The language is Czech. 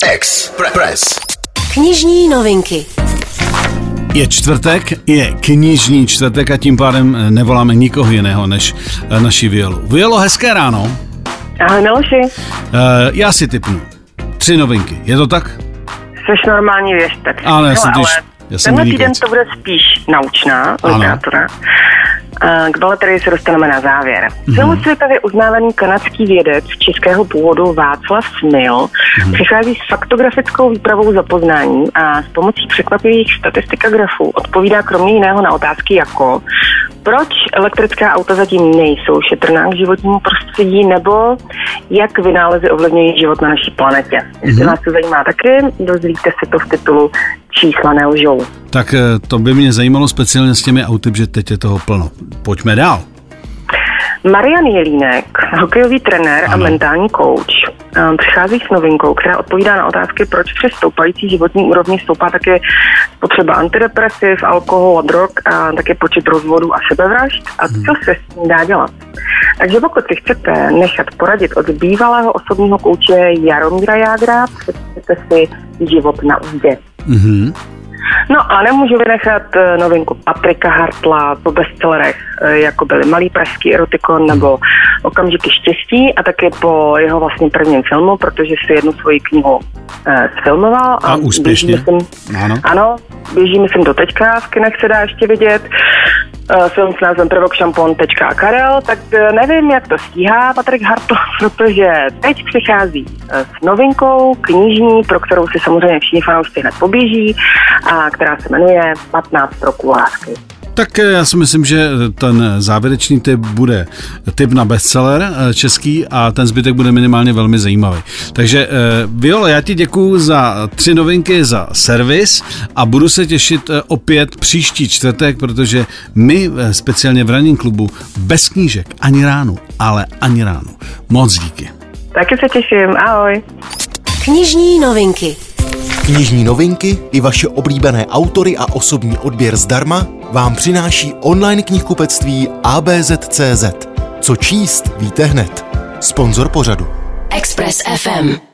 Express. Knižní novinky. Je čtvrtek, je knižní čtvrtek a tím pádem eh, nevoláme nikoho jiného než eh, naši Violu. Violo, hezké ráno. Ahoj Miloši. Uh, já si typnu. Tři novinky, je to tak? Jsi normální věřtek. Ale já jsem, ale já jsem tenhle týden to bude spíš naučná literátura. K baleterii se dostaneme na závěr. Mm-hmm. Celosvětově uznávaný kanadský vědec českého původu Václav Smil mm-hmm. přichází s faktografickou výpravou za poznání a s pomocí překvapivých statistik a grafů odpovídá kromě jiného na otázky jako proč elektrická auta zatím nejsou šetrná k životnímu prostředí, nebo jak vynálezy ovlivňují život na naší planetě. Jestli mm-hmm. vás to zajímá taky, dozvíte se to v titulu Čísla nelžou. Tak eh, to by mě zajímalo speciálně s těmi auty, že teď je toho plno. Pojďme dál. Marian Jelínek, hokejový trenér ano. a mentální coach, eh, přichází s novinkou, která odpovídá na otázky, proč při stoupající životní úrovni stoupá také potřeba antidepresiv, alkohol a drog a také počet rozvodů a sebevražd a hmm. co se s tím dá dělat. Takže pokud si chcete nechat poradit od bývalého osobního kouče Jaromíra Jágra, přečtěte si život na úzdě. Mm-hmm. No a nemůžu vynechat eh, novinku Patrika Hartla po bestsellerech, eh, jako byly Malý pražský erotikon nebo Okamžiky štěstí a také po jeho vlastně prvním filmu, protože si jednu svoji knihu eh, sfilmoval. A, a úspěšně. Myslím, ano. ano, běží myslím do teďka, v kinech se dá ještě vidět. Uh, film s názvem Prvok šampon tečka Karel, tak uh, nevím, jak to stíhá Patrik Hartl, protože teď přichází uh, s novinkou knižní, pro kterou si samozřejmě všichni fanoušci hned poběží a která se jmenuje 15 roků lásky. Tak eh, já si myslím, že ten závěrečný typ bude typ na bestseller eh, český a ten zbytek bude minimálně velmi zajímavý. Takže eh, Viola, já ti děkuji za tři novinky za servis a budu se těšit opět příští čtvrtek, protože my speciálně v Running klubu bez knížek ani ránu, ale ani ránu. Moc díky. Taky se těším, ahoj. Knižní novinky. Knižní novinky i vaše oblíbené autory a osobní odběr zdarma vám přináší online knihkupectví ABZ.cz. Co číst, víte hned. Sponzor pořadu. Express FM.